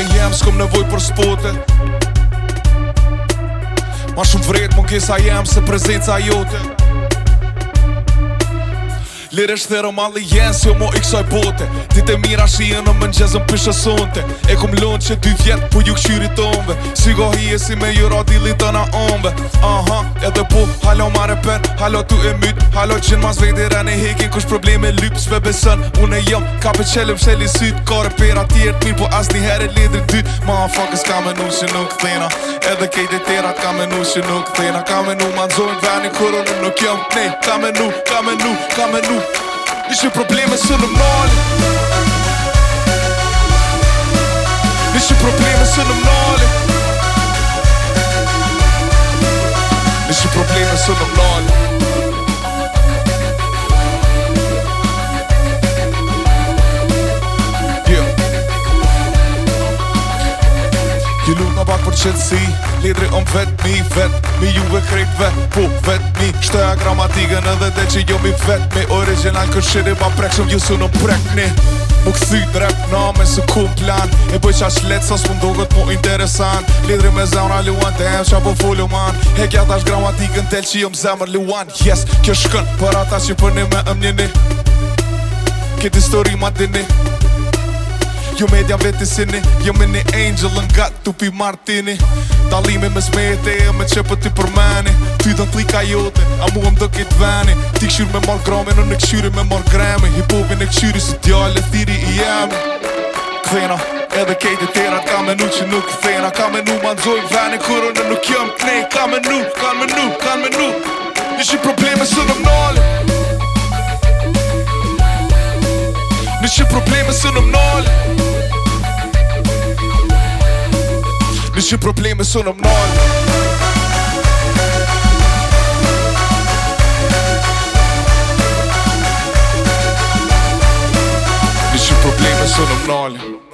Pe jem s'kom nevoj për spote Ma shumë vret më kisa jem se prezica jote Lirë është thero mali jenë jo mo i kësaj bote Ti të mira shië në mëngjezën pëshë sonte E kum lonë që dy vjetë po ju këshyri tonëve Si go hi e si me ju radili të na onëve Aha, edhe po, halo ma repen, halo tu e myt Halo qenë mas vejti rene hekin kush probleme lypë me besën, une jëm, ka pe qelëm i sytë, Ka repera tjertë mirë po asni herë e lidri dytë, Ma ha fuckës ka me që nuk këthena Edhe kejt e terat ka menu që nuk këthena Ka menu ma nëzojnë vani kur nuk jëm Ne, ka menu, ka menu, ka menu Dus je problemen zullen nollen. Dus je problemen zullen nollen. Dus je problemen zullen nollen. Ti nuk në pak për qëtësi Lidri om vetëmi, vetëmi Mi juve krejt vetë, po vetëmi Shtoja gramatikën edhe dhe që jo mi vetëmi Original kërshiri ma prekshëm ju su në prekni Më këthy në rap në me së kumë plan E bëj qa shletë sa s'pun ndohë këtë mu interesan Lidri me zemra luan të emë qa po folu man He kja tash gramatikën tel që jëmë zemër luan Yes, kjo shkën për ata që përni me ëmjeni Këtë histori ma dini Jo me dja veti sini Jo me një angel në gatë të martini Dalime me smete e me që për ti përmeni Ty dhe t'li t'lika jote, a mu e më dëke t'veni Ti këshyri me marrë grame, në në këshyri me marrë greme Hipovi në këshyri si djallë e thiri i jemi Këthena, edhe kejtë të tërat Ka me nu që nuk këthena Ka me nu ma nëzoj veni kërë në nuk jëm t'ne Ka me nu, ka me nu, ka me nu Ishi probleme së dëmnali je problemen sind om nul Niche problemen sind om nul Niche problemen